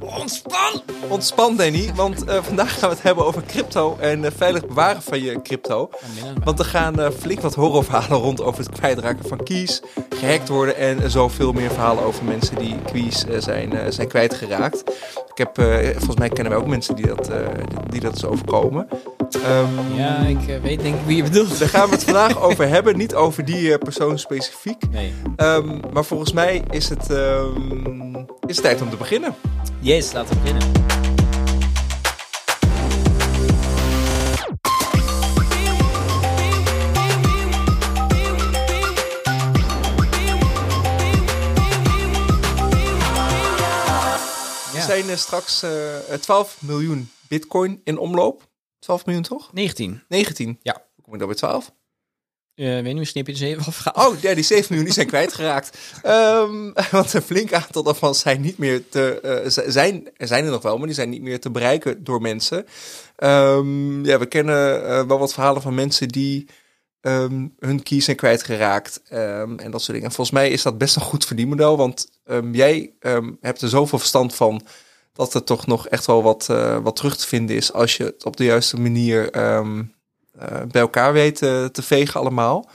Ontspan! Ontspan, Danny, want eh, vandaag gaan we het hebben over crypto en eh, veilig bewaren van je crypto. Want er gaan eh, flink wat horrorverhalen rond over het kwijtraken van keys, gehackt worden en zoveel meer verhalen over mensen die keys zijn, zijn kwijtgeraakt. Ik heb, volgens mij kennen we ook mensen die dat, die dat is overkomen. Um, ja, ik weet denk ik wie je bedoelt. Daar gaan we het vandaag over hebben, niet over die persoon specifiek. Nee. Um, maar volgens mij is het, um, is het tijd om te beginnen. Yes, laten we beginnen. Er zijn uh, straks uh, eh, 12 miljoen bitcoin in omloop. 12 miljoen toch? 19. 19? Ja. Hoe kom ik dan bij 12? Uh, weet niet, misschien heb je er 7 afgehaald. Oh, ja, die 7 miljoen die zijn kwijtgeraakt. Um, want een flink aantal daarvan zijn niet meer te... Uh, zijn, er zijn er nog wel, maar die zijn niet meer te bereiken door mensen. Um, ja, we kennen uh, wel wat verhalen van mensen die um, hun keys zijn kwijtgeraakt. en dat soort dingen. En volgens mij is dat best een goed verdienmodel. Want jij hebt er zoveel verstand van dat er toch nog echt wel wat, wat terug te vinden is als je het op de juiste manier uh, bij elkaar weten te vegen allemaal.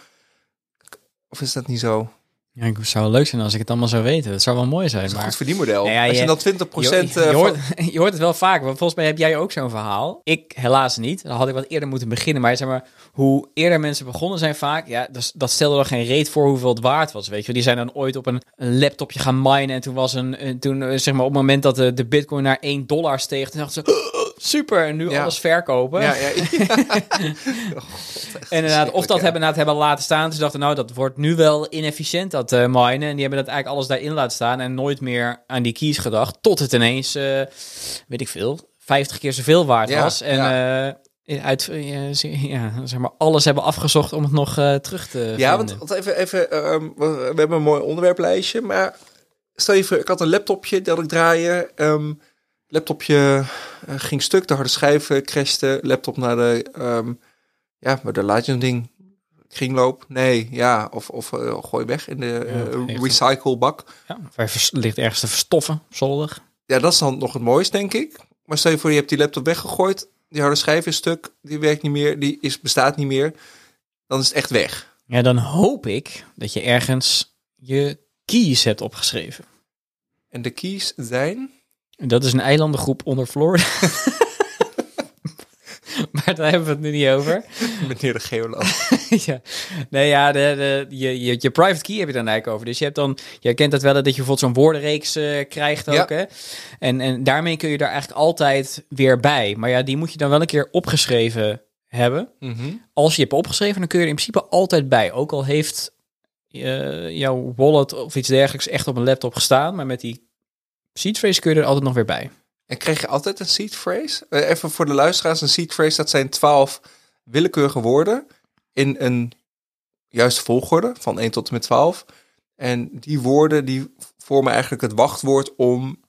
Of is dat niet zo? Ja, het zou leuk zijn als ik het allemaal zou weten. Dat zou wel mooi zijn. Dat is maar... goed verdienmodel. Nou ja, als je, dan 20 procent... Je, je, hoort, je, hoort, het wel vaak, want volgens mij heb jij ook zo'n verhaal. Ik helaas niet. Dan had ik wat eerder moeten beginnen. Maar zeg maar, hoe eerder mensen begonnen zijn vaak... Ja, dat, dat stelde er geen reet voor hoeveel het waard was, weet je. Die zijn dan ooit op een, een laptopje gaan minen. En toen was een... Toen, eh, zeg maar, op het moment dat de, de bitcoin naar 1 dollar steeg... Toen dachten ze super, en nu alles verkopen. Ja, ja, oh, en inderdaad, of dat hebben, hebben laten staan. Ze dachten, nou, dat wordt nu wel inefficiënt, dat uh, minen. En die hebben dat eigenlijk alles daarin laten staan en nooit meer aan die keys gedacht. Tot het ineens, uh, weet ik veel, 50 keer zoveel waard was. En uh, uit, ja, zeg maar, alles hebben afgezocht om het nog terug te Ja, want, want, even, even um, we hebben een mooi onderwerplijstje, maar stel je voor, ik had een laptopje dat ik draaien. Um, laptopje uh, ging stuk, de harde schijf uh, crashte, laptop naar de, um, ja, maar de laat je een ding kringloop? Nee, ja, of, of uh, gooi weg in de ja, recyclebak. Ja, hij ligt ergens te verstoffen, zolder. Ja, dat is dan nog het mooiste, denk ik. Maar stel je voor, je hebt die laptop weggegooid, die harde schijf is stuk, die werkt niet meer, die is, bestaat niet meer. Dan is het echt weg. Ja, dan hoop ik dat je ergens je keys hebt opgeschreven. En de keys zijn? Dat is een eilandengroep onder Florida. maar daar hebben we het nu niet over. Meneer de geoloog. ja. Nee, ja, de, de, je, je, je private key heb je dan eigenlijk over. Dus je hebt dan, je kent dat wel, dat je bijvoorbeeld zo'n woordenreeks uh, krijgt ook. Hè? En, en daarmee kun je daar eigenlijk altijd weer bij. Maar ja, die moet je dan wel een keer opgeschreven hebben. Mm -hmm. Als je hebt opgeschreven, dan kun je er in principe altijd bij. Ook al heeft uh, jouw wallet of iets dergelijks echt op een laptop gestaan, maar met die seed phrase kun je er altijd nog weer bij. En krijg je altijd een seed phrase? Uh, even voor de luisteraars, een seed phrase, dat zijn twaalf willekeurige woorden in een juiste volgorde van 1 tot en met 12. En die woorden die vormen eigenlijk het wachtwoord om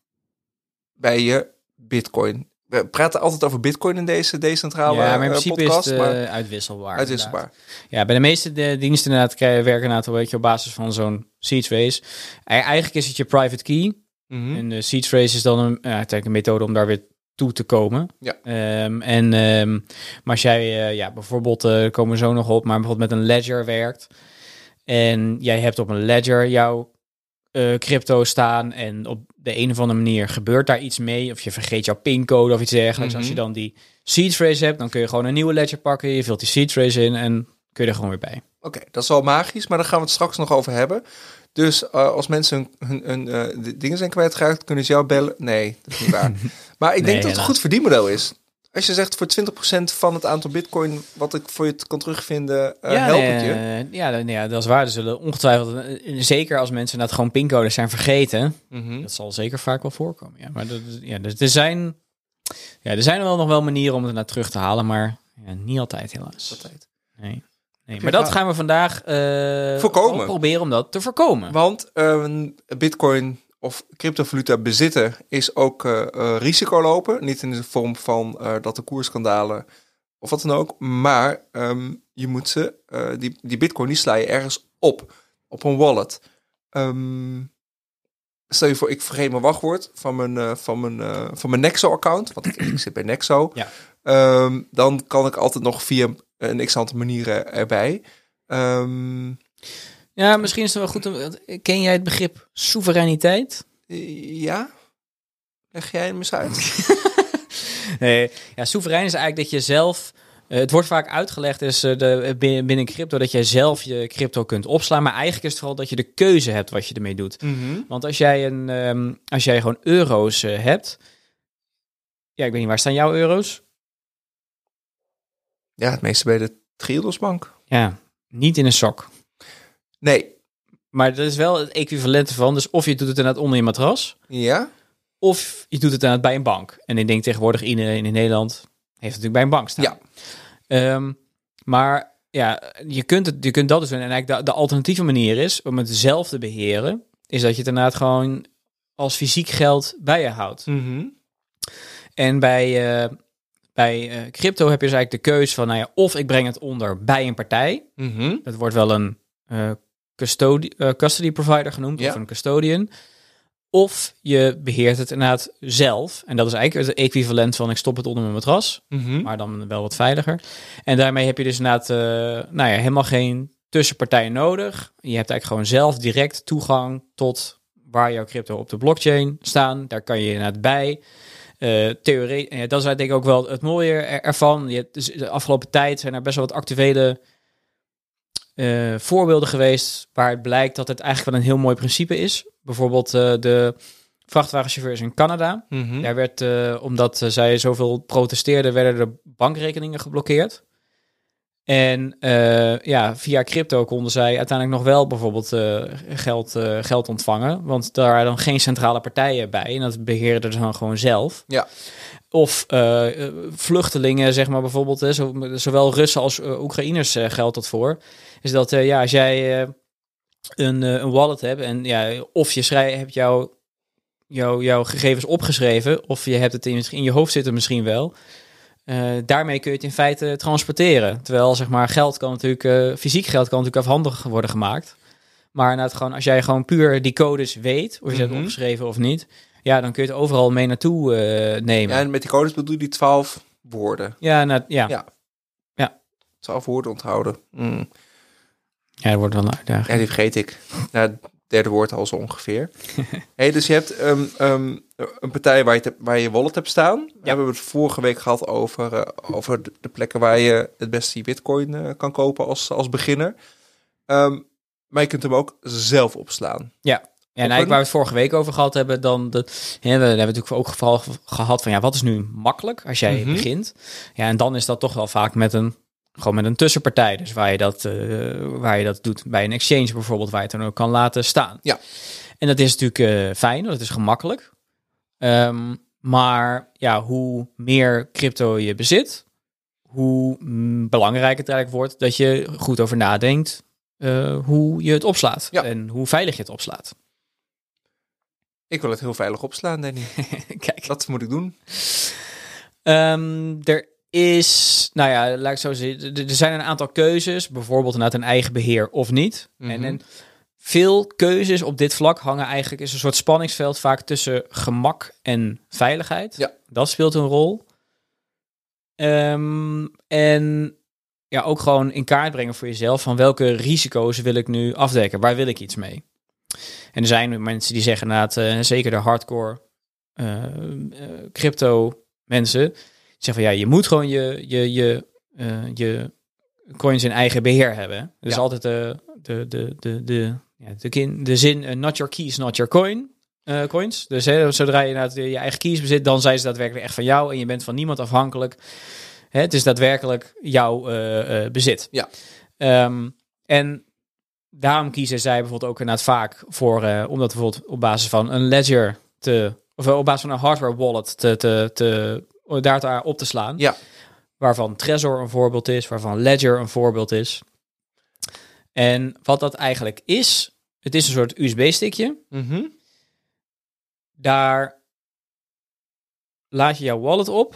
bij je bitcoin. We praten altijd over bitcoin in deze decentrale ja, maar in principe podcast, is het, maar uh, uitwisselbaar. Uitwisselbaar. Inderdaad. Ja, bij de meeste de diensten inderdaad werken inderdaad een beetje op basis van zo'n seed phrase. Eigenlijk is het je private key. Mm -hmm. En de seed phrase is dan een, uh, een methode om daar weer toe te komen. Ja. Um, en, um, maar als jij uh, ja, bijvoorbeeld, uh, komen we zo nog op, maar bijvoorbeeld met een ledger werkt. En jij hebt op een ledger jouw uh, crypto staan. En op de een of andere manier gebeurt daar iets mee. Of je vergeet jouw pincode of iets dergelijks. Mhm. Als je dan die seed phrase hebt, dan kun je gewoon een nieuwe ledger pakken. Je vult die seed phrase in en kun je er gewoon weer bij. Oké, dat is wel magisch, maar daar gaan we het straks nog over hebben. Dus uh, als mensen hun, hun, hun uh, dingen zijn kwijtgeraakt, kunnen ze jou bellen. Nee, dat is niet waar. maar ik denk Nee, dat het een goed verdienmodel is. Als je zegt voor 20% van het aantal bitcoin wat ik voor je kan terugvinden, uh, ja, help ik je. eh, ja, nee, ja, dat is waar. Er zullen ongetwijfeld, eh, zeker als mensen dat gewoon pincodes zijn vergeten, Mhm. dat zal zeker vaak wel voorkomen. Ja, maar dat, ja, dus er zijn, ja, er zijn wel nog wel manieren om het naar terug te halen, maar ja, niet altijd helaas. Altijd. Nee. Nee, maar dat gaan we vandaag eh, Voorkomen. proberen om dat te voorkomen. Want uh, bitcoin of cryptovaluta bezitten is ook uh, uh, risico lopen. Niet in de vorm van dat de koers kan dalen of wat dan ook. Maar um, je moet ze, die, die bitcoin, die sla je ergens op. Op een wallet. Um, stel je voor, ik vergeet mijn wachtwoord van mijn, van mijn, van mijn Nexo-account. Want ik, ik, zit bij Nexo. Ja. Um, dan kan ik altijd nog via een x-aantal manieren erbij. Um, ja, misschien is het wel goed. Om, ken jij het begrip soevereiniteit? Ja. Leg jij hem eens uit? nee, ja, soeverein is eigenlijk dat je zelf uh, het wordt vaak uitgelegd is, uh, de, binnen, binnen crypto dat jij zelf je crypto kunt opslaan. Maar eigenlijk is het vooral dat je de keuze hebt wat je ermee doet. Mm -hmm. Want als jij, een, um, als jij gewoon euro's uh, hebt. Ja, ik weet niet, waar staan jouw euro's? Ja, het meeste bij de Triodosbank. Ja, niet in een sok. Nee. Maar dat is wel het equivalent van. Dus of je doet het inderdaad onder je matras. Ja. Of je doet het inderdaad bij een bank. En ik denk tegenwoordig in, in Nederland heeft het natuurlijk bij een bank staan. Ja. Um, maar ja, je kunt, het, je kunt dat dus doen. En eigenlijk de, de alternatieve manier is om het zelf te beheren, is dat je het inderdaad gewoon als fysiek geld bij je houdt. Mm -hmm. En bij, uh, bij uh, crypto heb je dus eigenlijk de keuze van, nou ja, of ik breng het onder bij een partij. Mm -hmm. Dat wordt wel een uh, custody, custody provider genoemd, Ja. of een custodian. Of je beheert het inderdaad zelf. En dat is eigenlijk het equivalent van ik stop het onder mijn matras. Mm -hmm. maar dan wel wat veiliger. En daarmee heb je dus inderdaad uh, nou ja, helemaal geen tussenpartijen nodig. Je hebt eigenlijk gewoon zelf direct toegang tot waar jouw crypto op de blockchain staan. Daar kan je inderdaad bij. Uh, theorie, dat is denk ik ook wel het mooie er, ervan. Je hebt dus de afgelopen tijd zijn er best wel wat actuele uh, voorbeelden geweest waar het blijkt dat het eigenlijk wel een heel mooi principe is. Bijvoorbeeld uh, de vrachtwagenchauffeurs in Canada. Mm -hmm. Daar werd, omdat zij zoveel protesteerden, werden de bankrekeningen geblokkeerd. En uh, ja, via crypto konden zij uiteindelijk nog wel bijvoorbeeld uh, geld, geld ontvangen. Want daar waren dan geen centrale partijen bij. En dat beheerden ze dan gewoon zelf. Ja. Of vluchtelingen, zeg maar bijvoorbeeld. Hè, zo, zowel Russen als Oekraïners geldt dat voor. Is dat ja, als jij een, een wallet hebt en ja, of je schrijft, hebt jouw jou, jouw gegevens opgeschreven, of je hebt het in, in je hoofd zitten misschien wel. Uh, daarmee kun je het in feite transporteren. Terwijl zeg maar geld kan natuurlijk, uh, fysiek geld kan natuurlijk afhandig worden gemaakt. Maar nou, gewoon, als jij gewoon puur die codes weet, of je mm -hmm. het opgeschreven of niet, ja, dan kun je het overal mee naartoe uh, nemen. Ja, en met die codes bedoel je die twaalf woorden. Ja, nou, ja. ja. Ja. Twaalf woorden onthouden. Mm. Ja, dat wordt wel een uitdaging. Ja, die vergeet ik. Nou, derde woord al zo ongeveer. hey, dus je hebt um, um, een partij waar je, te, waar je wallet hebt staan. Ja. We hebben het vorige week gehad over, uh, over de, plekken waar je het beste je bitcoin uh, kan kopen als, als beginner. Um, maar je kunt hem ook zelf opslaan. Ja. Ja, en eigenlijk waar we het vorige week over gehad hebben, dan de, hè, we hebben natuurlijk ook vooral gehad van ja, wat is nu makkelijk als jij Mhm. mm -hmm. begint? Ja, en dan is dat toch wel vaak met een gewoon met een tussenpartij. Dus waar je dat, uh, waar je dat doet bij een exchange bijvoorbeeld, waar je het dan ook kan laten staan. Ja. En dat is natuurlijk uh, fijn, het is gemakkelijk. Um, maar ja, hoe meer crypto je bezit, hoe mm, belangrijker het eigenlijk wordt dat je goed over nadenkt uh, hoe je het opslaat ja. en hoe veilig je het opslaat. Ik wil het heel veilig opslaan, Danny. Kijk. Wat moet ik doen? Um, er is, nou ja, laat ik zo zeggen, er zijn een aantal keuzes, bijvoorbeeld inderdaad een eigen beheer of niet. Mhm. En, en veel keuzes op dit vlak hangen eigenlijk, is een soort spanningsveld vaak tussen gemak en veiligheid. Ja. Dat speelt een rol. Um, en ja, ook gewoon in kaart brengen voor jezelf van welke risico's wil ik nu afdekken, waar wil ik iets mee. En er zijn mensen die zeggen inderdaad, uh, zeker de hardcore uh, uh, crypto mensen, zeg van ja, je moet gewoon je, je, je, uh, je coins in eigen beheer hebben. Dus Ja. altijd de, de, de, de, de, ja, de, kin, de zin uh, not your keys, not your coin. uh, coins. Dus hè, zodra je inderdaad je eigen keys bezit, dan zijn ze daadwerkelijk echt van jou en je bent van niemand afhankelijk. Hè, het is daadwerkelijk jouw bezit. Ja. Um, en daarom kiezen zij bijvoorbeeld ook inderdaad vaak voor, om dat bijvoorbeeld op basis van een ledger te, of op basis van een hardware wallet te, te, te daar op te slaan. Ja. Waarvan Trezor een voorbeeld is, waarvan Ledger een voorbeeld is. En wat dat eigenlijk is, het is een soort USB-stickje. Mm -hmm. Daar laat je jouw wallet op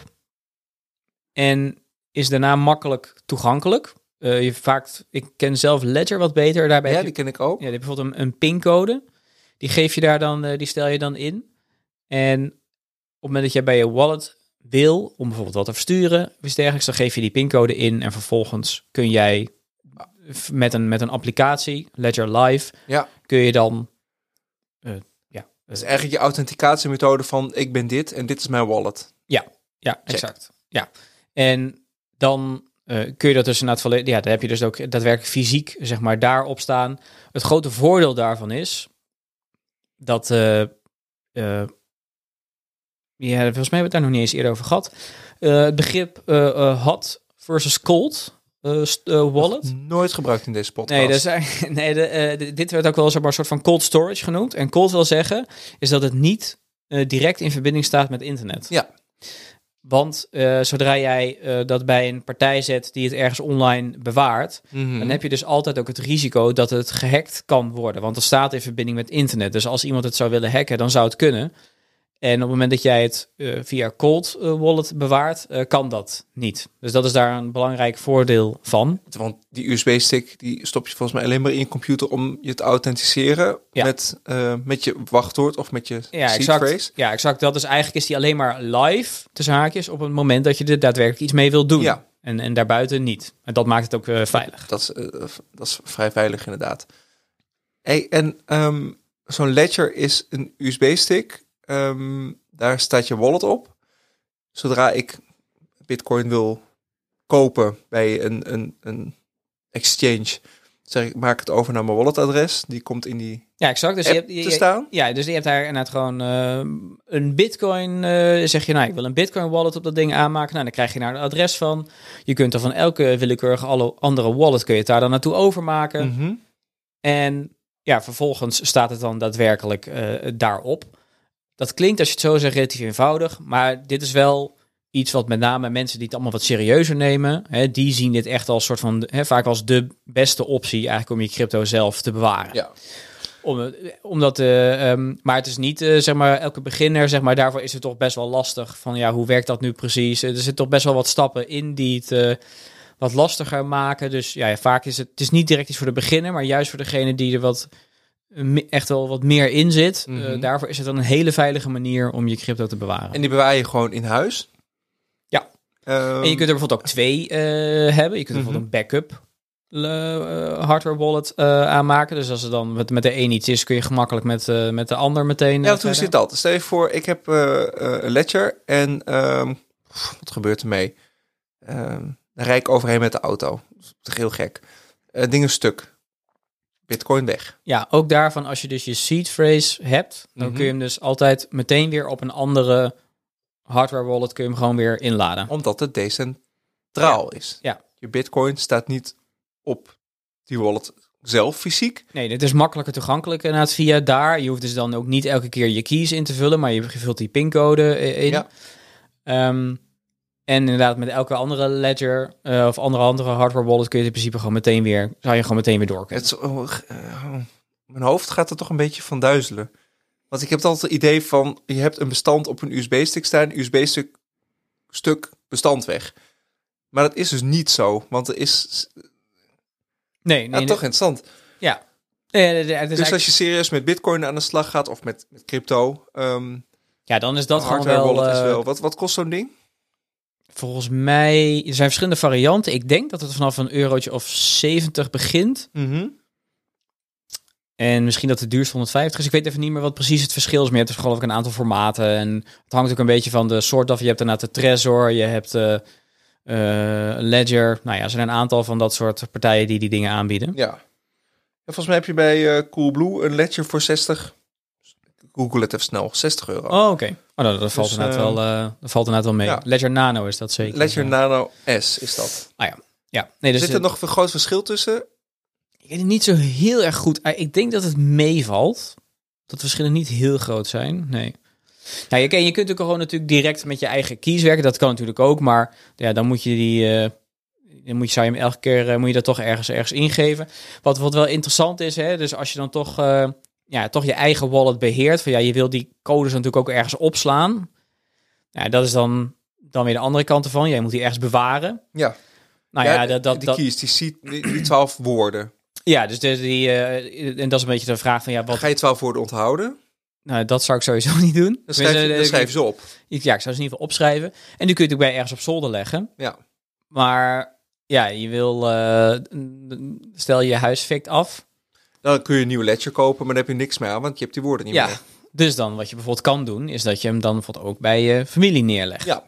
en is daarna makkelijk toegankelijk. Uh, je vaak, ik ken zelf Ledger wat beter. Daarbij ja, je, die ken ik ook. Ja, die bijvoorbeeld een, een pincode. Die geef je daar dan, eh, die stel je dan in. En op het moment dat jij bij je wallet wil, om bijvoorbeeld wat te versturen, of iets dergelijks, dan geef je die pincode in en vervolgens kun jij met een, met een applicatie, Ledger Live, Ja. kun je dan, eh, ja, Dat is eigenlijk je authenticatiemethode van ik ben dit en dit is mijn wallet. Ja, exact. Ja. En dan eh, kun je dat dus inderdaad volledig... Ja, dan heb je dus ook daadwerkelijk fysiek, zeg maar, daarop staan. Het grote voordeel daarvan is dat... eh, ja, volgens mij hebben we het daar nog niet eens eerder over gehad. Eh, het begrip eh, eh, hot versus cold wallet. Nooit gebruikt in deze podcast. Nee, dat nee de, de- dit werd ook wel een soort van cold storage genoemd. En cold wil zeggen, is dat het niet direct in verbinding staat met internet. Ja. Want zodra jij dat bij een partij zet die het ergens online bewaart, Mhm. dan heb je dus altijd ook het risico dat het gehackt kan worden. Want het staat in verbinding met internet. Dus als iemand het zou willen hacken, dan zou het kunnen. En op het moment dat jij het eh, via cold eh, wallet bewaart, eh, kan dat niet. Dus dat is daar een belangrijk voordeel van. Want die USB-stick die stop je volgens mij alleen maar in je computer om je te authenticeren Ja. met, met je wachtwoord of met je Ja, seed exact. phrase. Ja, exact. Dat is eigenlijk is die alleen maar live tussen haakjes op het moment dat je er daadwerkelijk iets mee wil doen. Ja. En, en daarbuiten niet. En dat maakt het ook veilig. Dat is, dat is vrij veilig inderdaad. Hey, en ehm, zo'n ledger is een USB-stick. Ehm, daar staat je wallet op. Zodra ik bitcoin wil kopen bij een, een, een exchange, zeg ik, maak het over naar mijn walletadres. Die komt in die Ja, exact. Dus app je hebt, je- te staan. Ja, dus je hebt daar inderdaad gewoon eh, een bitcoin. eh, zeg je, nou, ik wil een bitcoin wallet op dat ding aanmaken. Nou, dan krijg je daar een adres van. Je kunt er van elke willekeurige alle andere wallet kun je het daar dan naartoe overmaken. Mhm. En ja, vervolgens staat het dan daadwerkelijk eh, daarop. Dat klinkt, als je het zo zegt, relatief eenvoudig. Maar dit is wel iets wat met name mensen die het allemaal wat serieuzer nemen, hè, die zien dit echt als soort van, hè, vaak als de beste optie eigenlijk om je crypto zelf te bewaren. Ja. Om, omdat, eh, ehm, maar het is niet, eh, zeg maar, elke beginner, zeg maar, daarvoor is het toch best wel lastig van, ja, hoe werkt dat nu precies? Er zitten toch best wel wat stappen in die het eh, wat lastiger maken. Dus ja, vaak is het, het is niet direct iets voor de beginner, maar juist voor degene die er wat eh, echt wel wat meer in zit. eh, Mhm. daarvoor is het dan een hele veilige manier om je crypto te bewaren. En die bewaar je gewoon in huis. Ja. Ehm, En je kunt er bijvoorbeeld ook twee eh, hebben. Je kunt Mhm. bijvoorbeeld een backup eh, hardware wallet eh, aanmaken. Dus als er dan met, met de een iets is, kun je gemakkelijk met, eh, met de ander meteen. Ja, eh, hoe zit dat? Stel je voor, ik heb eh, eh, een ledger en ehm, pff, wat gebeurt ermee? Ehm dan rijd ik overheen met de auto. Dat is heel gek. Eh dingen stuk. Bitcoin weg. Ja, ook daarvan, als je dus je seed phrase hebt, dan Mhm. kun je hem dus altijd meteen weer op een andere hardware wallet kun je hem gewoon weer inladen. Omdat het decentraal is. Ja. Je bitcoin staat niet op die wallet zelf fysiek. Nee, dit is makkelijker toegankelijk inderdaad via daar. Je hoeft dus dan ook niet elke keer je keys in te vullen, maar je vult die pincode eh, in. Ja. Ehm, en inderdaad, met elke andere ledger eh, of andere andere hardware wallet kun je het in principe gewoon meteen weer, zou je gewoon meteen weer door Het kunnen. is, oh, eh, mijn hoofd gaat er toch een beetje van duizelen. Want ik heb altijd het idee van, je hebt een bestand op een USB-stick staan, USB-stuk stuk bestand weg. Maar dat is dus niet zo, want er is Nee, nee, ja, nee. toch interessant. Ja. Het is Dus eigenlijk- als je serieus met bitcoin aan de slag gaat of met, met crypto, ehm ja, dan is dat gewoon hardware wel, wallet is eh, wel. Wat, wat kost zo'n ding? Volgens mij, er zijn verschillende varianten. Ik denk dat het vanaf een eurotje of 70 begint. En misschien dat de duurste 150 is. Ik weet even niet meer wat precies het verschil is. Maar je hebt dus geloof ik een aantal formaten. En het hangt ook een beetje van de soort af. Je hebt daarna de Trezor, je hebt eh, Ledger. Nou ja, er zijn een aantal van dat soort partijen die die dingen aanbieden. Ja. ja. Volgens mij heb je bij eh, Coolblue een ledger voor 60. Google het even snel. 60 euro. Oh, oké. Oh, dat, dat, valt Dus, inderdaad eh, wel, eh, dat valt inderdaad wel mee. ja. Ledger Nano is dat zeker. ledger Ja. Nano S is dat. Ja, nee, dus Zit er het- nog een groot verschil tussen? Ik weet het niet zo heel erg goed. Eh, Ik denk dat het meevalt. Dat de verschillen niet heel groot zijn. Nee. Ja, je, je kunt ook gewoon natuurlijk direct met je eigen keys werken. Dat kan natuurlijk ook. Maar ja, dan moet je die. eh, dan moet je, zou je hem elke keer eh, moet je dat toch ergens, ergens ingeven. Wat, wat wel interessant is, hè, dus als je dan toch, eh, ja, toch je eigen wallet beheert. Van ja, je wil die codes natuurlijk ook ergens opslaan. Ja, dat is dan, dan weer de andere kant ervan. Jij moet die ergens bewaren. Ja. Nou ja, dat, dat, die dat, keys, die, ziet, die, die 12 woorden. Ja, dus de, die, uh, en dat is een beetje de vraag van ja, wat ga je 12 woorden onthouden? Nou, dat zou ik sowieso niet doen. Dan schrijf, je, dan schrijf ze op. Ja, ik zou ze in ieder geval opschrijven. En nu kun je het ook bij ergens op zolder leggen. Ja. Maar ja, je wil, uh, stel je huis fikt af. Dan kun je een nieuwe ledger kopen, maar dan heb je niks meer aan, want je hebt die woorden niet ja. meer. Dus dan wat je bijvoorbeeld kan doen, is dat je hem dan bijvoorbeeld ook bij je familie neerlegt. Ja.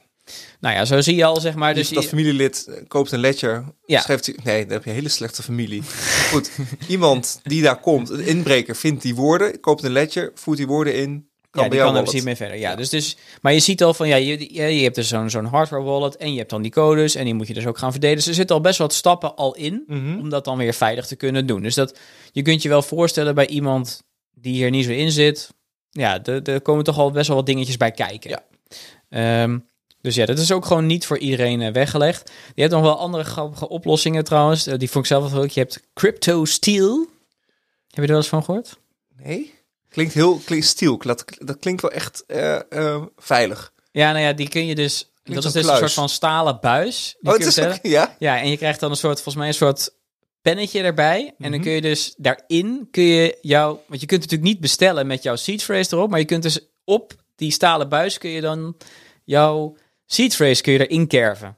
Nou ja, zo zie je al, zeg maar. Dus, dus dat familielid eh, koopt een ledger, ja. schrijft hij... Nee, dan heb je een hele slechte familie. Goed, iemand die daar komt, een inbreker, vindt die woorden, koopt een ledger, voert die woorden in, kan ja, die kan er precies mee verder. Ja, Dus, dus, maar je ziet al van, ja, je, je hebt dus zo'n zo'n hardware wallet en je hebt dan die codes en die moet je dus ook gaan verdelen. Dus er zitten al best wat stappen al in Mhm. om dat dan weer veilig te kunnen doen. Dus dat, je kunt je wel voorstellen bij iemand die hier niet zo in zit, ja, er komen toch al best wel wat dingetjes bij kijken. Ja. Ehm, dus ja, dat is ook gewoon niet voor iedereen uh, weggelegd. Je hebt nog wel andere grappige oplossingen trouwens. Uh, die vond ik zelf wel leuk. Je hebt Crypto Steel. Heb je er wel eens van gehoord? Nee. Klinkt heel stiel. Dat, dat klinkt wel echt uh, veilig. Ja, nou ja, die kun je dus. Klinkt dat is dus een soort van stalen buis. Oh, het is ja. Ja, en je krijgt dan een soort, volgens mij een soort pennetje erbij. En dan Mhm. kun je dus daarin kun je jou, want je kunt natuurlijk niet bestellen met jouw seed phrase erop, maar je kunt dus op die stalen buis kun je dan jouw seed phrase kun je erin kerven.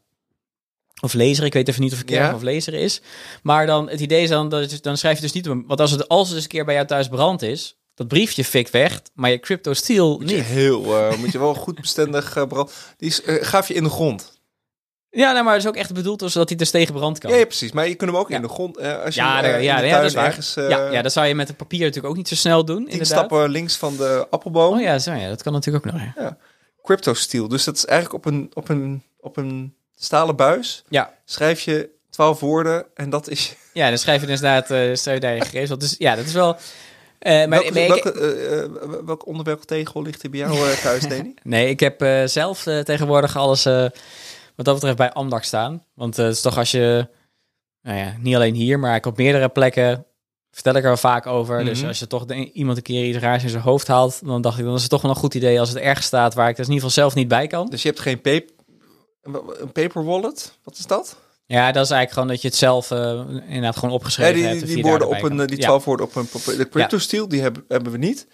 Of lezer, ik weet even niet of het Ja. of lezer is. Maar dan het idee is dan, dat je- dan schrijf je dus niet want als het als het eens een keer bij jou thuis brand is, dat briefje fik weg, maar je crypto steel Moet je niet. heel, eh, moet je wel goed bestendig uh, brand. Die is, eh, gaaf je in de grond. Ja, nou, maar het is ook echt bedoeld zodat hij dus tegen brand kan. Ja, ja, precies. Maar je kunt hem ook Ja. in de grond. eh, als je Ja, daar- eh, ja, dat ergens, eh, ja, ja, dat zou je met een papier natuurlijk ook niet zo snel doen. tien Inderdaad. stappen links van de appelboom. Oh ja, zo, ja, dat kan natuurlijk ook nog. Ja. Crypto steel. Dus dat is eigenlijk op een, op een, op een stalen buis. Ja. Schrijf je twaalf woorden en dat is. Ja, dan schrijf je dus inderdaad, eh stel je daar je gegevens. Dus ja, dat is wel... eh, maar, welke, welke, eh, eh, welk onderwerp tegel ligt er bij jou thuis, Danny? nee, ik heb zelf tegenwoordig alles wat dat betreft bij Amdax staan. Want het is toch als je, nou ja, niet alleen hier, maar ik op meerdere plekken vertel ik er vaak over. Dus Mhm. als je toch de- iemand een keer iets raars in zijn hoofd haalt, dan dacht ik, dan is het toch wel een goed idee als het ergens staat waar ik dus in ieder geval zelf niet bij kan. dus je hebt geen paper, een paper wallet? Wat is dat? Ja, dat is eigenlijk gewoon dat je het zelf eh, inderdaad gewoon Ja, opgeschreven die, hebt. die, woorden op een, eh, die Ja. twaalf woorden op een papier. De crypto steel, die hebben, hebben we niet.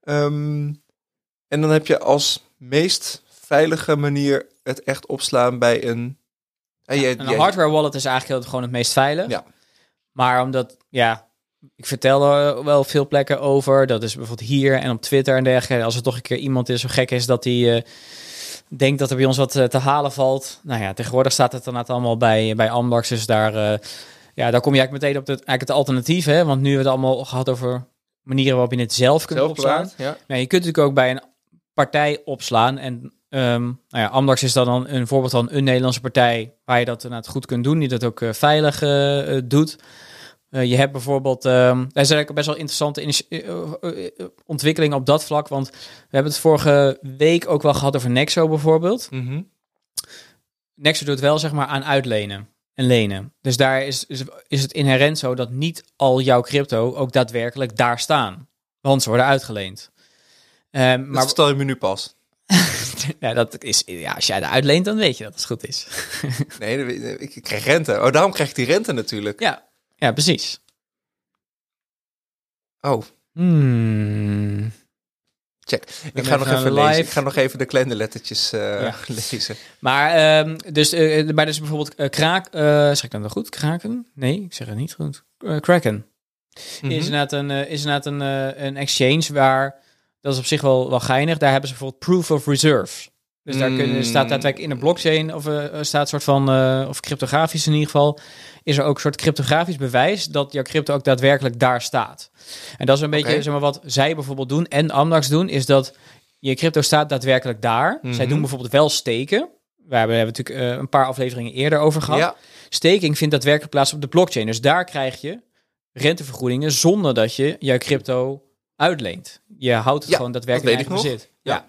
Ehm, en dan heb je als meest veilige manier het echt opslaan bij een... een hardware wallet is eigenlijk gewoon het meest veilig. Ja. Maar omdat, ja, ik vertel er wel veel plekken over. Dat is bijvoorbeeld hier en op Twitter en dergelijke. Als er toch een keer iemand is zo gek is dat hij denkt dat er bij ons wat eh, te halen valt. Nou ja, tegenwoordig staat het dan allemaal bij, bij Amdax. Dus daar, eh, ja, daar kom je eigenlijk meteen op het, eigenlijk het alternatief. Hè? Want nu hebben we het allemaal gehad over manieren waarop je het zelf kunt zelf opslaan. Ja. Ja, je kunt natuurlijk ook bij een partij opslaan. En ehm nou ja, Amdax is dan een, een voorbeeld van een Nederlandse partij waar je dat inderdaad goed kunt doen, die dat ook eh, veilig doet. Eh, je hebt bijvoorbeeld, daar is eigenlijk best wel interessante eh, eh, ontwikkelingen op dat vlak, want we hebben het vorige week ook wel gehad over Nexo bijvoorbeeld. Mhm. Nexo doet wel zeg maar aan uitlenen en lenen. Dus daar is, is, is het inherent zo dat niet al jouw crypto ook daadwerkelijk daar staan, want ze worden uitgeleend. Ehm, Maar maar stel je me nu pas. ja, dat is, ja, als jij er uitleent, dan weet je dat het goed is. Nee, ik krijg rente. Oh, daarom krijg ik die rente natuurlijk. Ja, ja precies. Oh, Hmm. check. Ik ga nog even live. lezen. Ik ga nog even de kleine lettertjes eh, Ja. lezen. Maar, ehm, dus, bij dus bijvoorbeeld kraak, eh, zeg ik dan wel goed? Kraken? Nee, ik zeg het niet goed. Kraken. Mhm. Is inderdaad een, is inderdaad een, een exchange waar, dat is op zich wel, wel geinig, daar hebben ze bijvoorbeeld proof of reserve. Dus daar kunnen, staat daadwerkelijk in de blockchain, of er staat een soort van, eh, of cryptografisch in ieder geval, is er ook een soort cryptografisch bewijs dat jouw crypto ook daadwerkelijk daar staat. En dat is een beetje, zeg maar, wat zij bijvoorbeeld doen en Amdax doen, is dat je crypto staat daadwerkelijk daar. Zij Mhm. doen bijvoorbeeld wel steken. We hebben, hebben natuurlijk een paar afleveringen eerder over gehad. Ja, Staking vindt daadwerkelijk plaats op de blockchain. Dus daar krijg je rentevergoedingen zonder dat je jouw crypto uitleent. Je houdt het Ja, gewoon daadwerkelijk in bezit. Ja.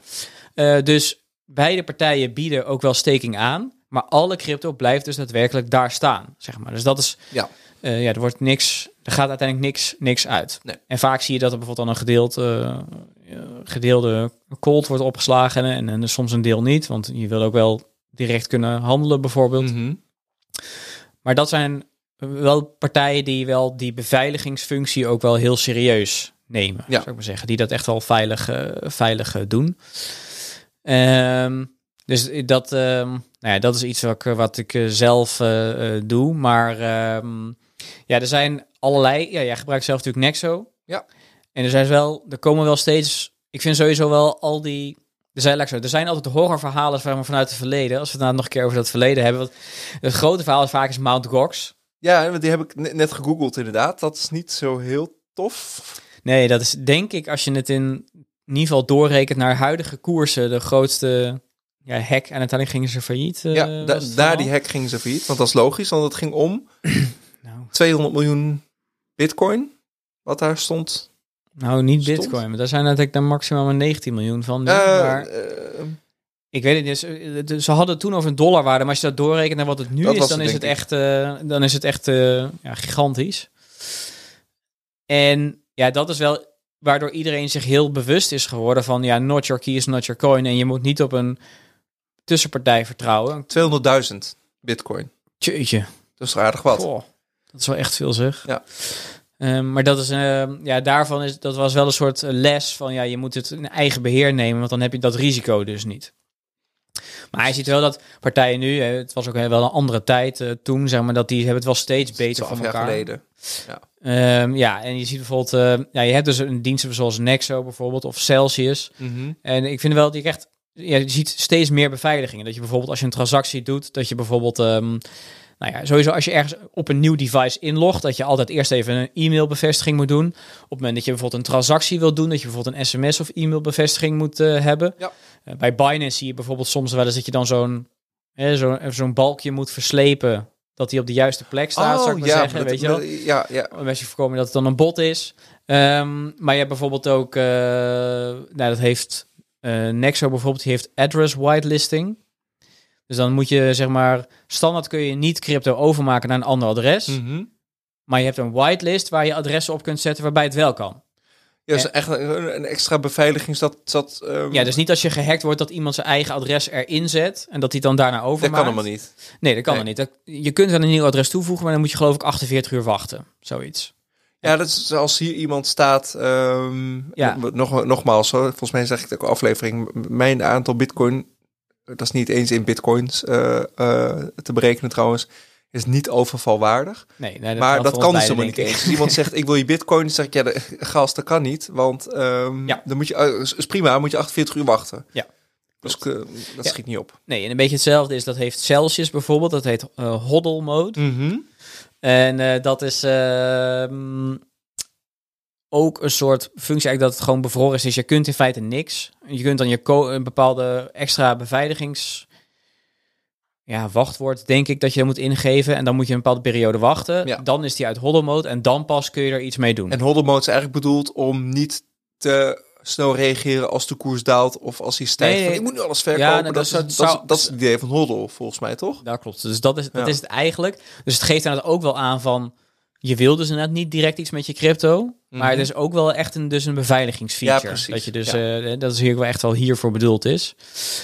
Eh, dus beide partijen bieden ook wel staking aan, maar alle crypto blijft dus daadwerkelijk daar staan, zeg maar. Dus dat is, Ja. eh, ja, er wordt niks, er gaat uiteindelijk niks, niks uit. Nee. En vaak zie je dat er bijvoorbeeld dan een gedeeld, eh, eh, gedeelde cold wordt opgeslagen en, en soms een deel niet, want je wil ook wel direct kunnen handelen bijvoorbeeld. Mhm. Maar dat zijn wel partijen die wel die beveiligingsfunctie ook wel heel serieus nemen, Ja. zou ik maar zeggen. Die dat echt wel veilig, veilig doen. Ehm, dus dat, ehm, nou ja, dat is iets wat ik, wat ik eh, zelf eh, eh, doe. Maar ehm, ja, er zijn allerlei. Ja, jij gebruikt zelf natuurlijk Nexo. Ja. En er zijn wel, er komen wel steeds. Ik vind sowieso wel al die. Er zijn, zo, er zijn altijd horrorverhalen zeg maar, vanuit het verleden. Als we het nou nog een keer over dat verleden hebben. Want het grote verhaal is vaak is Mount Gox. Ja, want die heb ik ne- net gegoogeld inderdaad. Dat is niet zo heel tof. Nee, dat is denk ik als je het in, in ieder geval doorrekent naar huidige koersen. De grootste ja, hack. En uiteindelijk gingen ze failliet. eh, ja, was da- daar die hack gingen ze failliet. Want dat is logisch, want het ging om Nou, 200 miljoen bitcoin. Wat daar stond. nou, niet Stond. bitcoin. Maar daar zijn natuurlijk dan maximaal maar 19 miljoen van. nu. Eh, maar eh, ik weet het niet. dus, eh, Ze hadden het toen over een dollarwaarde. Maar als je dat doorrekent naar wat het nu is, dan het, is, het echt, eh, dan is het echt eh, ja, gigantisch. En ja, dat is wel waardoor iedereen zich heel bewust is geworden van ja, not your key is not your coin. En je moet niet op een tussenpartij vertrouwen. 200.000 bitcoin. Tjeutje. Dat is aardig wat. Goh, dat is wel echt veel zeg. Ja. Ehm, maar dat is, ehm, ja, daarvan is, dat was wel een soort eh, les van, ja, je moet het in eigen beheer nemen, want dan heb je dat risico dus niet. Maar je ziet wel dat partijen nu, het was ook wel een andere tijd eh, toen, zeg maar, dat die hebben het wel steeds beter 12 van jaar elkaar. geleden. Ehm, ja, en je ziet bijvoorbeeld, eh, ja, je hebt dus een dienst zoals Nexo bijvoorbeeld, of Celsius. Mhm. En ik vind wel dat je echt, ja, je ziet steeds meer beveiligingen. Dat je bijvoorbeeld als je een transactie doet, dat je bijvoorbeeld, ehm, nou ja, sowieso als je ergens op een nieuw device inlogt, dat je altijd eerst even een e-mailbevestiging moet doen. Op het moment dat je bijvoorbeeld een transactie wilt doen, dat je bijvoorbeeld een sms of e-mailbevestiging moet eh, hebben. Ja. Eh, bij Binance zie je bijvoorbeeld soms wel eens dat je dan zo'n zo'n zo'n balkje moet verslepen, dat die op de juiste plek staat, zou ik maar zeggen, Oh, dat- weet je wel. Ja, ja. Om als je voorkomen dat het dan een bot is. Ehm, maar je hebt bijvoorbeeld ook, eh, nou dat heeft Nexo bijvoorbeeld, die heeft address whitelisting. Dus dan moet je zeg maar, standaard kun je niet crypto overmaken naar een ander adres. Mhm. Maar je hebt een whitelist waar je adressen op kunt zetten waarbij het wel kan. Ja, dus echt een, een extra beveiliging. Dat, dat, ehm, Ja, dus niet als je gehackt wordt dat iemand zijn eigen adres erin zet en dat hij dan daarna dat overmaakt. kan helemaal niet. Nee, dat kan Nee. niet. Dat- je kunt wel een nieuw adres toevoegen, maar dan moet je geloof ik 48 uur wachten. Zoiets. Ja, dat is als hier iemand staat. ehm, Ja. nog, nogmaals, volgens mij zeg ik in aflevering. Mijn aantal bitcoin, dat is niet eens in bitcoins eh, eh, te berekenen trouwens, is niet overvalwaardig. Nee, nee, maar geldt dat kan ons dus helemaal niet eens. Als iemand zegt, ik wil je bitcoin, dan zeg ik, ja, de, gast, dat kan niet. Want ehm, Ja. dan moet je, eh, is prima, moet je 48 uur wachten. Ja. Dus dat Ja. schiet niet op. Nee, en een beetje hetzelfde is, dat heeft Celsius bijvoorbeeld, dat heet eh hodl mode. Mhm. En dat is ehm, ook een soort functie eigenlijk dat het gewoon bevroren is. Dus je kunt in feite niks. Je kunt dan je een bepaalde extra beveiligings... Ja, wachtwoord denk ik dat je moet ingeven. En dan moet je een bepaalde periode wachten. Ja. Dan is die uit hodl mode en dan pas kun je er iets mee doen. En hodl mode is eigenlijk bedoeld om niet te snel reageren als de koers daalt of als hij stijgt. Nee, van, ik moet nu alles verkopen. Ja, dat, dat is, zou- dat, is, dat is het idee van hodl, volgens mij, toch? Dat klopt. Dus dat is, dat Ja. is het eigenlijk. Dus het geeft inderdaad ook wel aan van... Je wil dus inderdaad niet direct iets met je crypto. Maar Mhm. het is ook wel echt een, dus een beveiligingsfeature. Ja. Dat je dus, Ja. eh, dat is hier wel echt wel hiervoor bedoeld is.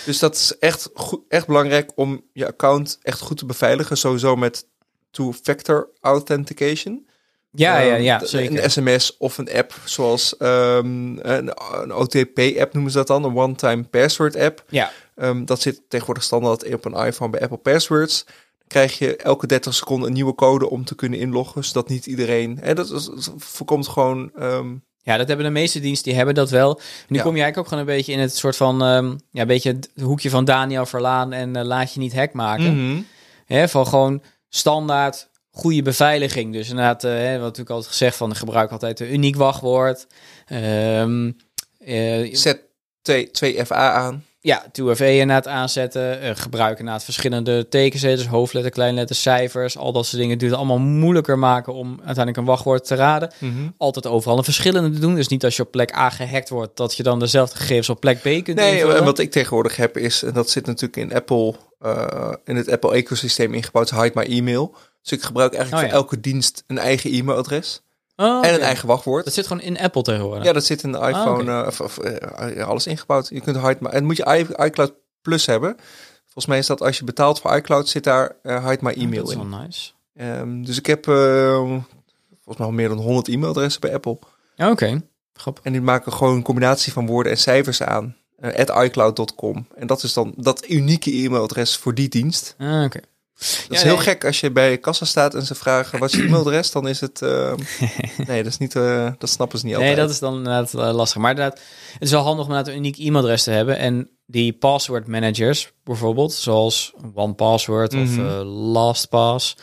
Dus dat is echt, goed, echt belangrijk om je account echt goed te beveiligen. Sowieso met two-factor authentication. Ja, ja, ja, Ehm, zeker. Een sms of een app zoals ehm, een, een OTP-app noemen ze dat dan. Een one-time password app. Ja, Ehm, dat zit tegenwoordig standaard op een iPhone bij Apple Passwords. Krijg je elke 30 seconden een nieuwe code om te kunnen inloggen. Zodat niet iedereen... Hè, dat, voorkomt gewoon... ehm, ja, dat hebben de meeste diensten, die hebben dat wel. Nu Ja. kom je eigenlijk ook gewoon een beetje in het soort van... ehm, ja, een beetje het hoekje van Daniel Verlaan en eh, laat je niet hack maken. mhm. Hè, van gewoon standaard goede beveiliging. Dus inderdaad, eh, hè, wat natuurlijk altijd gezegd van... gebruik altijd een uniek wachtwoord. Ehm eh, Zet 2, 2FA aan. Ja, 2FA inderdaad aanzetten. eh gebruik inderdaad verschillende tekenzetters, hoofdletter, kleinletters, cijfers. Al dat soort dingen die het allemaal moeilijker maken om uiteindelijk een wachtwoord te raden. Altijd overal een verschillende te doen. Dus niet als je op plek A gehackt wordt, dat je dan dezelfde gegevens op plek B kunt Nee, invullen. en wat ik tegenwoordig heb is, en dat zit natuurlijk in Apple, eh, in het Apple ecosysteem ingebouwd, Hide My Email. Dus ik gebruik eigenlijk Oh, voor elke dienst een eigen e-mailadres Oh, en een eigen wachtwoord. Dat zit gewoon in Apple tegenwoordig. Ja, dat zit in de iPhone, Ah, eh, of, of, eh, ja, alles ingebouwd. Je kunt Hide My, en moet je iCloud Plus hebben. Volgens mij is dat als je betaalt voor iCloud, zit daar eh, Hide My Oh, Email dat is in. wel nice. Ehm, dus ik heb uh, volgens mij al meer dan 100 e-mailadressen bij Apple. Oké, okay. grappig. En die maken gewoon een combinatie van woorden en cijfers aan. Uh, at iCloud.com. En dat is dan dat unieke e-mailadres voor die dienst. Ah, oké. Dat is heel gek als je bij kassa staat en ze vragen wat is je e-mailadres, dan is het. Uh, nee, dat is niet. Uh, dat snappen ze niet altijd. Nee, dat is dan inderdaad uh, lastig. Maar inderdaad, het is wel handig om een uniek e-mailadres te hebben. En die password managers, bijvoorbeeld, zoals OnePassword mm -hmm. of LastPass.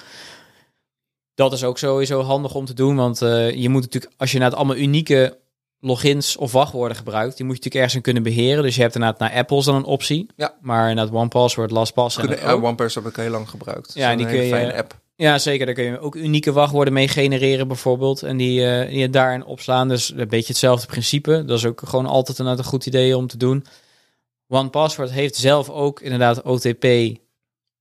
Dat is ook sowieso handig om te doen, want je moet natuurlijk, als je naar het allemaal unieke logins of wachtwoorden gebruikt, die moet je natuurlijk ergens in kunnen beheren. Dus je hebt inderdaad naar Apple's dan een optie. Ja. Maar naar OnePassword, LastPass en uh, OnePassword heb ik heel lang gebruikt. Ja, en die kun je. Fijne app. Ja, zeker. Daar kun je ook unieke wachtwoorden mee genereren, bijvoorbeeld. En die, uh, die je daarin opslaan. Dus een beetje hetzelfde principe. Dat is ook gewoon altijd een, een goed idee om te doen. OnePassword heeft zelf ook inderdaad OTP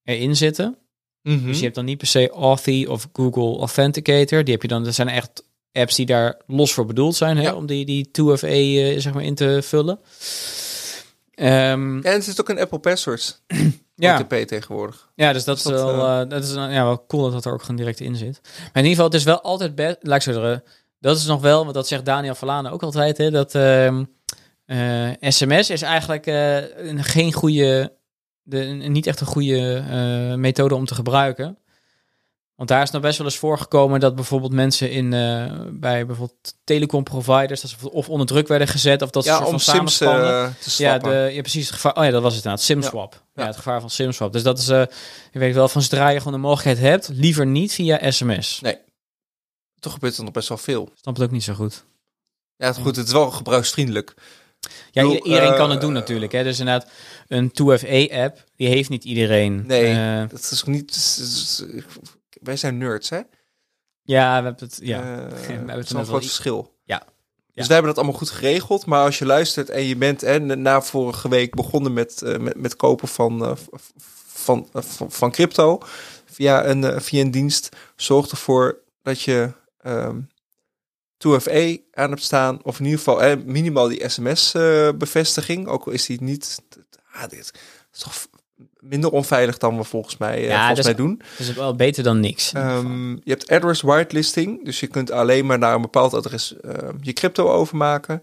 erin zitten. Mm -hmm. Dus je hebt dan niet per se Authy of Google Authenticator. Die heb je dan, dat zijn echt apps die daar los voor bedoeld zijn, hè, Ja. om die, die 2FA eh, zeg maar in te vullen. Ehm, En het is ook een Apple Passwords. ja. OTP tegenwoordig. ja, dus dat is dat, wel, eh, dat is ja, wel cool dat dat er ook gewoon direct in zit. Maar in ieder geval, het is wel altijd best, laat ik zo zeggen, dat is nog wel, want dat zegt Daniel Verlane ook altijd, hè, dat ehm, sms is eigenlijk een, geen goede, de, niet echt een goede methode om te gebruiken. Want daar is nog best wel eens voorgekomen dat bijvoorbeeld mensen in eh, bij bijvoorbeeld telecomproviders dat ze of onder druk werden gezet of dat ze Ja, soort om van Sims eh, te Ja, swappen. de, ja, precies. Het gevaar, oh ja, dat was het inderdaad. SimSwap. Ja, Ja. het gevaar van SimSwap. Dus dat is, eh je weet wel, van zodra je gewoon de mogelijkheid hebt, liever niet via sms. Nee. Toch gebeurt er nog best wel veel. Snap het ook niet zo goed. Ja, het, goed, het is wel gebruiksvriendelijk. Ja, bedoel, iedereen kan het doen natuurlijk. Hè. Dus inderdaad, een 2FA-app, die heeft niet iedereen. Nee. Dat is niet... is- wij zijn nerds, hè? ja, we hebben het... Ja. Eh, hebben het groot verschil. Ja. Dus wij hebben dat allemaal goed geregeld. Maar als je luistert en je bent hè, na vorige week begonnen met, eh, met, met kopen van, eh, van, van, van crypto via een, via een dienst, zorg ervoor dat je ehm 2FA aan hebt staan. Of in ieder geval eh, minimaal die sms-bevestiging. ook al is die niet... Ah, dit is toch minder onveilig dan we volgens mij, eh, Ja, volgens dus- mij doen. Dus wel beter dan niks. Ehm, je hebt address whitelisting, dus je kunt alleen maar naar een bepaald adres ehm, je crypto overmaken.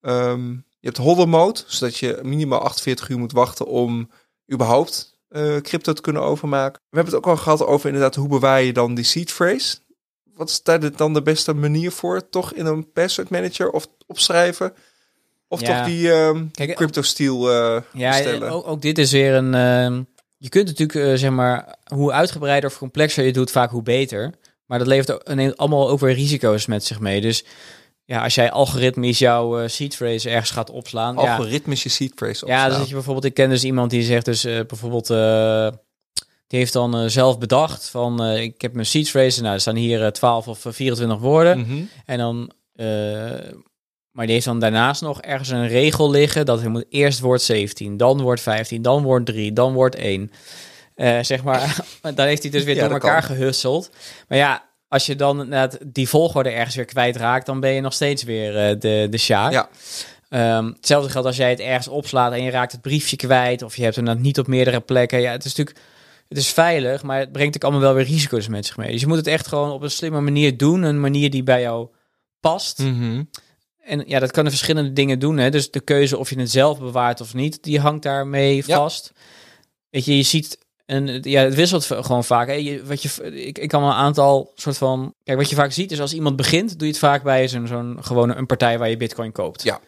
Ehm, je hebt hodl mode, zodat je minimaal 48 uur moet wachten om überhaupt eh, crypto te kunnen overmaken. We hebben het ook al gehad over inderdaad hoe bewaar je dan die seed phrase. Wat is daar dan de beste manier voor? Toch in een password manager of opschrijven? Of Ja. toch die ehm Kijk, crypto steel eh Ja, ook, ook dit is weer een. ehm, je kunt natuurlijk, eh, zeg maar, hoe uitgebreider of complexer je het doet, vaak hoe beter. Maar dat levert ook, neemt allemaal ook weer risico's met zich mee. Dus ja, als jij algoritmisch jouw eh, seed phrase ergens gaat opslaan. ja, Algoritmische seed phrase ja, opslaan. dus dat je bijvoorbeeld, ik ken dus iemand die zegt dus bijvoorbeeld, die heeft dan zelf bedacht van, ik heb mijn seed phrase, nou, er staan hier eh, 12 of eh, 24 woorden. Mhm. En dan, maar die heeft dan daarnaast nog ergens een regel liggen dat hij moet eerst woord 17, dan woord 15, dan woord 3, dan woord 1. Eh, zeg maar, dan heeft hij dus weer Ja, door elkaar kan. gehusseld. Maar ja, als je dan inderdaad die volgorde ergens weer kwijtraakt, dan ben je nog steeds weer eh, de, de sjaak. Ja. Ehm, hetzelfde geldt als jij het ergens opslaat en je raakt het briefje kwijt, of je hebt hem dan niet op meerdere plekken. Ja, het is natuurlijk, het is veilig, maar het brengt ook allemaal wel weer risico's met zich mee. Dus je moet het echt gewoon op een slimme manier doen, een manier die bij jou past. Mhm. En ja, dat kan er verschillende dingen doen. Hè? Dus de keuze of je het zelf bewaart of niet, die hangt daarmee Ja. vast. Weet je, je ziet en ja, het wisselt gewoon vaak. Hè? Je, wat je, ik, ik kan wel een aantal soort van. Kijk, wat je vaak ziet is als iemand begint, doe je het vaak bij zo'n zo'n gewone een partij waar je Bitcoin koopt. Ja.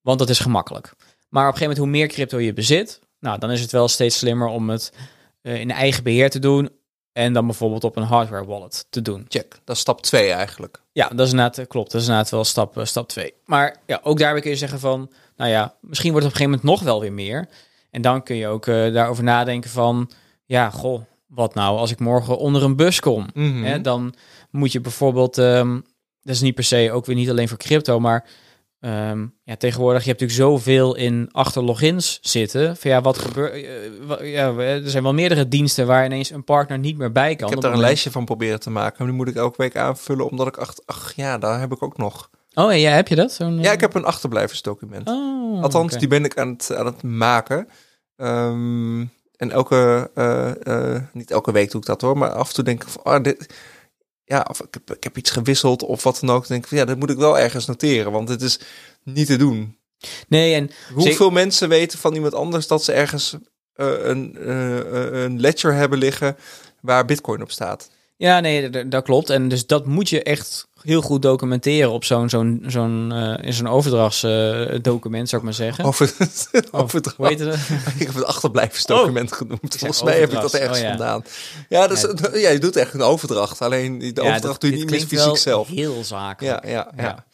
Want dat is gemakkelijk. Maar op een gegeven moment, hoe meer crypto je bezit, nou, dan is het wel steeds slimmer om het eh, in eigen beheer te doen. En dan bijvoorbeeld op een hardware wallet te doen. Check, dat is stap 2 eigenlijk. Ja, dat is inderdaad, eh, klopt. Dat is inderdaad wel stap, eh, stap 2. Maar ja, ook daarbij kun je zeggen van, nou ja, misschien wordt het op een gegeven moment nog wel weer meer. En dan kun je ook eh, daarover nadenken van, ja, goh, wat nou als ik morgen onder een bus kom? Mhm. Hè, dan moet je bijvoorbeeld, ehm, dat is niet per se ook weer niet alleen voor crypto, maar ehm, ja, tegenwoordig je hebt natuurlijk zoveel in achter logins zitten. Van ja, wat gebeurt? eh, ja, er zijn wel meerdere diensten waar ineens een partner niet meer bij kan. Ik heb daar een lijstje van proberen te maken. Maar die moet ik elke week aanvullen, omdat ik acht, ach ja, daar heb ik ook nog. Oh ja, heb je dat? Zo'n, Ja, eh, ik heb een achterblijversdocument. Oh, Althans, die ben ik aan het, aan het maken. Ehm, en elke, uh, niet elke week doe ik dat hoor, maar af en toe denk ik van, oh, dit, ja, of ik heb, ik heb iets gewisseld of wat dan ook. Dan denk ik van, ja, dat moet ik wel ergens noteren, want het is niet te doen. Nee, en hoeveel mensen weten van iemand anders dat ze ergens uh, een, uh, een ledger hebben liggen waar Bitcoin op staat? Ja, nee, dat klopt. En dus dat moet je echt heel goed documenteren op zo'n zo'n zo'n uh, in zo'n overdrachtsdocument, zou ik maar zeggen. Over, overdracht. Hoe heet het? ik heb het achterblijversdocument oh. genoemd. Volgens mij heb ik dat ergens oh, ja. gedaan. Ja, dus, ja. je doet echt een overdracht. Alleen de overdracht doe je niet meer fysiek zelf. Heel zakelijk. Ja, ja,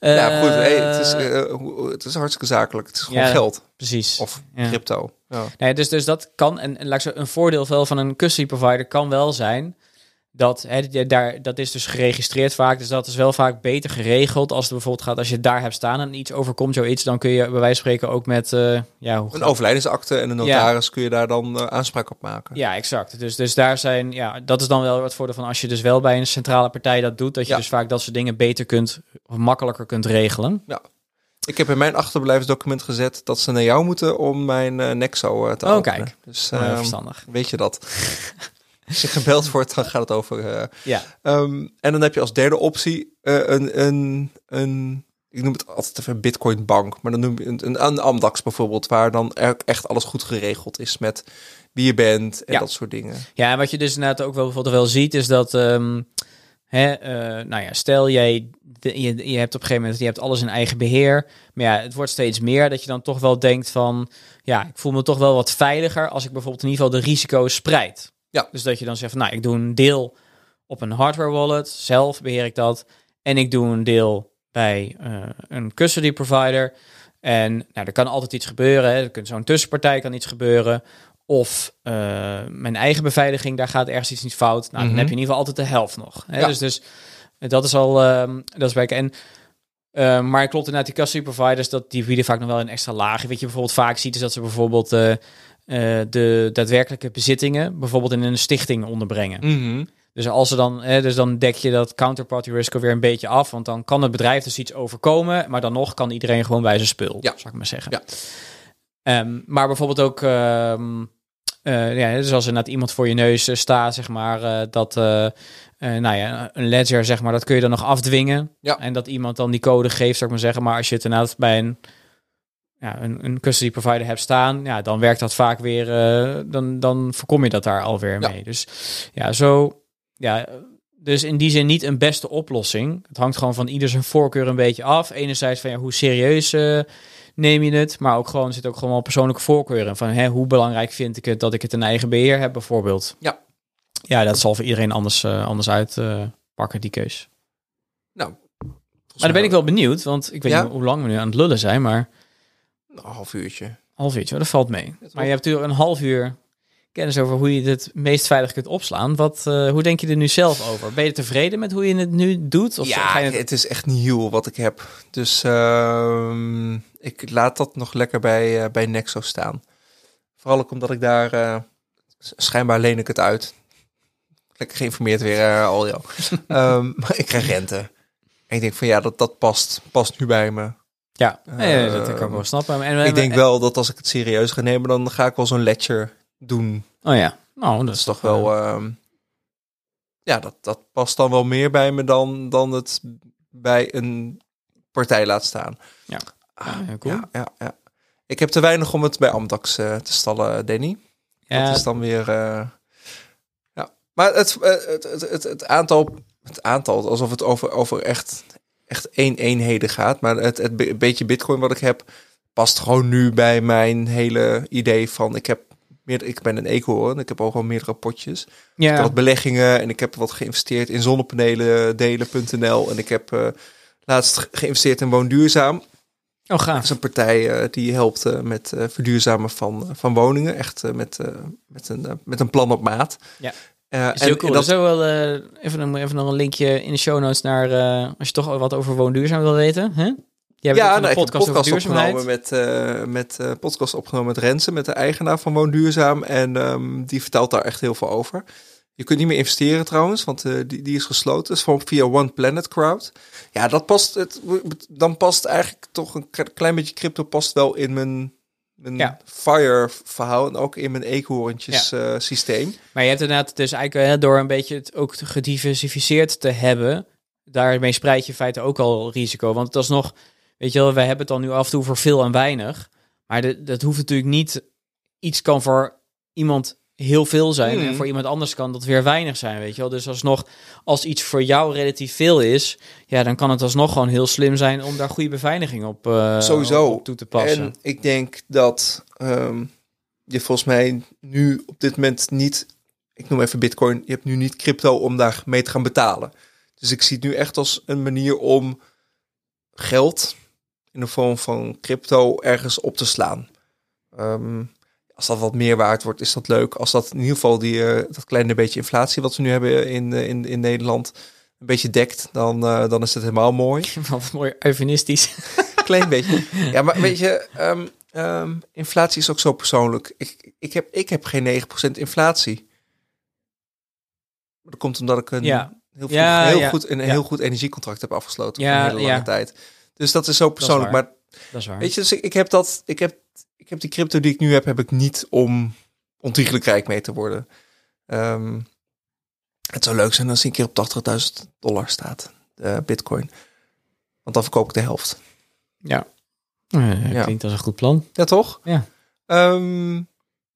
ja. goed, hey, het, is, uh, het is hartstikke zakelijk. Het is gewoon geld. Precies. Of crypto. Ja. Nee, dus, dus dat kan, en, en laat ik zo, een voordeel van een custody provider kan wel zijn dat, hè, daar, dat is dus geregistreerd vaak. Dus dat is wel vaak beter geregeld. Als het bijvoorbeeld gaat, als je daar hebt staan en iets overkomt, zoiets, dan kun je bij wijze van spreken ook met. Uh, ja, hoe een overlijdensakte en een notaris kun je daar dan uh, aanspraak op maken. Ja, exact. Dus, dus daar zijn, ja, dat is dan wel wat voordeel van als je dus wel bij een centrale partij dat doet, dat je dus vaak dat soort dingen beter kunt, of makkelijker kunt regelen. Ja. Ik heb in mijn achterblijfsdocument gezet dat ze naar jou moeten om mijn uh, Nexo te oh, openen. kijk. Dus uh, verstandig. Weet je dat? Als je gebeld wordt, dan gaat het over. Uh, ja. Um, en dan heb je als derde optie uh, een, een, een. Ik noem het altijd even Bitcoin bank, maar dan noem je een, een, Amdax bijvoorbeeld, waar dan echt alles goed geregeld is met wie je bent en dat soort dingen. Ja, en wat je dus inderdaad ook wel bijvoorbeeld wel ziet, is dat. Um, Hè, uh, nou ja, stel jij, je, je hebt op een gegeven moment, je hebt alles in eigen beheer. Maar ja, het wordt steeds meer dat je dan toch wel denkt van, ja, ik voel me toch wel wat veiliger als ik bijvoorbeeld in ieder geval de risico's spreid. Ja. Dus dat je dan zegt van, nou, ik doe een deel op een hardware wallet, zelf beheer ik dat. En ik doe een deel bij uh, een custody provider. En nou, er kan altijd iets gebeuren. Hè. Er kan zo'n tussenpartij kan iets gebeuren. Of uh, mijn eigen beveiliging, daar gaat ergens iets niet fout. Nou, dan mhm. heb je in ieder geval altijd de helft nog. Hè. Ja. Dus, dus dat is al, uh, dat is bij En uh, maar klopt inderdaad, die custody providers, dat die bieden vaak nog wel een extra laag. Weet je bijvoorbeeld vaak ziet is dat ze bijvoorbeeld uh, uh, de daadwerkelijke bezittingen bijvoorbeeld in een stichting onderbrengen. Mhm. Dus als ze dan, hè, dus dan dek je dat counterparty risk weer een beetje af, want dan kan het bedrijf dus iets overkomen, maar dan nog kan iedereen gewoon bij zijn spul, ja. zou ik maar zeggen. Ja. Um, maar bijvoorbeeld ook, um, uh, ja, dus als er net iemand voor je neus staat, zeg maar, uh, dat, nou ja, een ledger, zeg maar, dat kun je dan nog afdwingen. Ja. En dat iemand dan die code geeft, zou ik maar zeggen. Maar als je het inderdaad bij een ja, een, een custody provider hebt staan, ja, dan werkt dat vaak weer, uh, dan, dan voorkom je dat daar alweer mee. Dus ja, zo, ja, dus in die zin niet een beste oplossing. Het hangt gewoon van ieder zijn voorkeur een beetje af. Enerzijds van ja, hoe serieus uh, neem je het, maar ook gewoon zit ook gewoon wel persoonlijke voorkeuren van hè, hoe belangrijk vind ik het dat ik het in eigen beheer heb, bijvoorbeeld. Ja, ja, dat zal voor iedereen anders, uh, anders uitpakken die keus. Nou, maar dan ben ik wel benieuwd, want ik weet niet hoe lang we nu aan het lullen zijn, maar een half uurtje. Half uurtje, dat valt mee. Maar je hebt natuurlijk een half uur kennis over hoe je het meest veilig kunt opslaan. Wat, uh, hoe denk je er nu zelf over? Ben je tevreden met hoe je het nu doet? Of ja, ga je het... het... is echt nieuw wat ik heb. Dus uh, ik laat dat nog lekker bij, uh, bij Nexo staan. Vooral ook omdat ik daar... Uh, schijnbaar leen ik het uit. Lekker geïnformeerd weer, al jou. um, maar ik krijg rente. En ik denk van ja, dat, dat past, past nu bij me. Ja, nee, dat kan ik wel snappen. En, ik denk wel dat als ik het serieus ga nemen, dan ga ik wel zo'n ledger doen. Oh ja, nou, dat, is toch wel... Uh, ja, dat, dat past dan wel meer bij me dan, dan het bij een partij laat staan. Ja, ah, cool. ja, ja, ja, Ik heb te weinig om het bij Amdax uh, te stallen, Danny. Ja. Dat is dan weer... Uh, ja, maar het, het, het, het, het aantal... Het aantal, alsof het over, over echt echt één eenheden gaat. Maar het, het beetje bitcoin wat ik heb, past gewoon nu bij mijn hele idee van ik heb meer, ik ben een eco ik heb ook al meerdere potjes. Ja. Ik heb wat beleggingen en ik heb wat geïnvesteerd in zonnepanelen delen.nl en ik heb uh, laatst geïnvesteerd in woonduurzaam. Oh, gaaf. Dat is een partij uh, die helpt uh, met verduurzamen van, van woningen. Echt met, met, een, met een plan op maat. Ja. Uh, is cool. Dat... Zo wel uh, even, even nog een linkje in de show notes naar uh, als je toch wat over woonduurzaam wil weten. Hè? Jij ja, nou, een podcast, podcast opgenomen met, met podcast opgenomen met Rensen, met de eigenaar van Woonduurzaam. En um, die vertelt daar echt heel veel over. Je kunt niet meer investeren trouwens, want die, die is gesloten. is gewoon via One Planet Crowd. Ja, dat past. Het, dan past eigenlijk toch een klein beetje crypto past wel in mijn mijn Ja. FIRE verhaal en ook in mijn eekhoorntjes eh, systeem. Maar je hebt inderdaad dus eigenlijk hè, door een beetje het ook gediversificeerd te hebben, daarmee spreid je in feite ook al risico. Want dat is nog, weet je wel, wij hebben het dan nu af en toe voor veel en weinig. Maar de, dat hoeft natuurlijk niet, iets kan voor iemand heel veel zijn en voor iemand anders kan dat weer weinig zijn, weet je wel. Dus alsnog, als iets voor jou relatief veel is, ja, dan kan het alsnog gewoon heel slim zijn om daar goede beveiliging op, eh, Sowieso. op toe te passen. En ik denk dat ehm, je volgens mij nu op dit moment niet, ik noem even Bitcoin, je hebt nu niet crypto om daar mee te gaan betalen. Dus ik zie het nu echt als een manier om geld in de vorm van crypto ergens op te slaan. Ehm, als dat wat meer waard wordt, is dat leuk. Als dat in ieder geval die, eh, dat kleine beetje inflatie wat we nu hebben in, eh, in, in Nederland een beetje dekt, dan, eh, dan is het helemaal mooi. Wat mooi eufemistisch. Klein beetje. Ja, maar weet je, ehm, ehm, inflatie is ook zo persoonlijk. Ik, ik, heb, ik heb geen 9% inflatie. Dat komt omdat ik een Ja. heel, Ja, heel, ja, goed, een heel goed energiecontract heb afgesloten Ja, voor een hele lange tijd. Dus dat is zo persoonlijk. maar Dat is waar. weet je, dus ik, ik heb dat, ik heb, ik heb die crypto die ik nu heb, heb ik niet om ontiegelijk rijk mee te worden. Ehm, het zou leuk zijn als die een keer op 80.000 dollar staat, de bitcoin. Want dan verkoop ik de helft. Ja. Ja. Klinkt als een goed plan. Ja, toch? Ja. Ehm,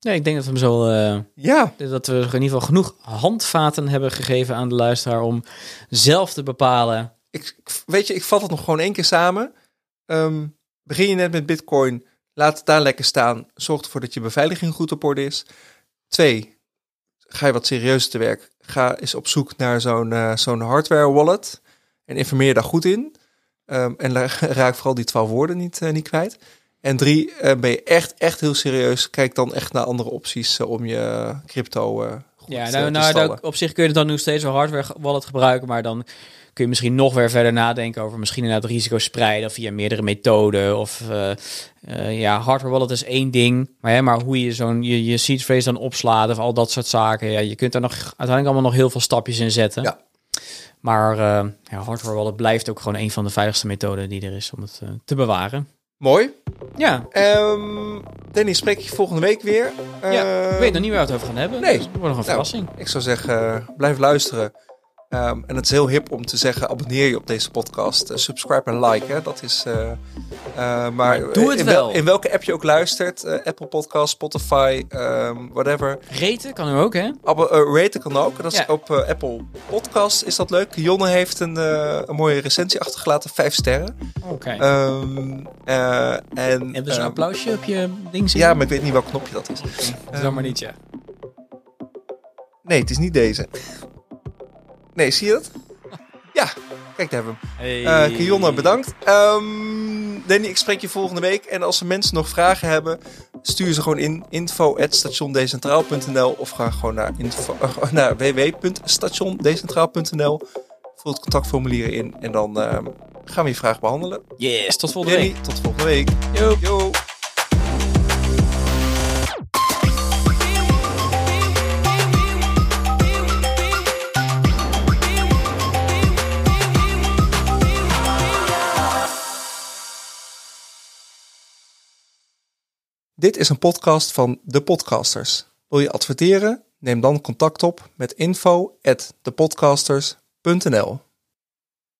Ja, ik denk dat we hem zo, eh, ja, dat we in ieder geval genoeg handvaten hebben gegeven aan de luisteraar om zelf te bepalen. ik, ik- weet je, ik vat het nog gewoon één keer samen. Ehm, begin je net met Bitcoin, laat het daar lekker staan. Zorg ervoor dat je beveiliging goed op orde is. Twee, ga je wat serieuzer te werk. Ga eens op zoek naar zo'n eh, zo'n hardware wallet en informeer daar goed in. Ehm, en raak vooral die twaalf woorden niet, eh, niet kwijt. En drie, eh, ben je echt, echt heel serieus. Kijk dan echt naar andere opties om je crypto goed Ja, nou, te nou stallen. op zich kun je dan nog steeds wel hardware wallet gebruiken, maar dan kun je misschien nog weer verder nadenken over misschien inderdaad risico spreiden of via meerdere methoden. Of eh, eh, ja, hardware wallet is één ding, maar, hè, maar hoe je zo'n je, je seed phrase dan opslaat of al dat soort zaken. Ja, je kunt daar nog uiteindelijk allemaal nog heel veel stapjes in zetten. Ja. Maar eh, ja, hardware wallet blijft ook gewoon een van de veiligste methoden die er is om het te bewaren. Mooi. Ja, Ehm Danny, spreek je volgende week weer. ja. Ehm, ik weet nog niet waar we het over gaan hebben. nee. Dus het wordt nog een verrassing. Ik zou zeggen, blijf luisteren. Ehm, en het is heel hip om te zeggen, abonneer je op deze podcast. Eh, subscribe en like, hè. Dat is... eh, eh, maar doe het in, wel. in welke app je ook luistert. Apple Podcast, Spotify, ehm, whatever. Reten kan ook, hè? Eh, raten kan ook. Dat is Ja. op Apple Podcast is dat leuk. Jonne heeft een, een mooie recensie achtergelaten. Vijf sterren. Oké. Ehm, eh, en, Hebben zo'n ehm, applausje op je ding zitten? Ja, maar ik weet niet welk knopje dat is. Dat is maar niet, ja. Nee, het is niet deze. Nee, zie je dat? Ja, kijk, daar hebben we hem. Hey. Kionne, bedankt. Ehm Danny, ik spreek je volgende week. En als er mensen nog vragen hebben, stuur ze gewoon in info.stationdecentraal.nl of ga gewoon naar, info, eh, naar www.stationdecentraal.nl. Vul het contactformulier in en dan ehm, gaan we je vraag behandelen. Yes, tot volgende Danny, week. tot volgende week. Yo. Yo. Dit is een podcast van De Podcasters. Wil je adverteren? Neem dan contact op met info@thepodcasters.nl.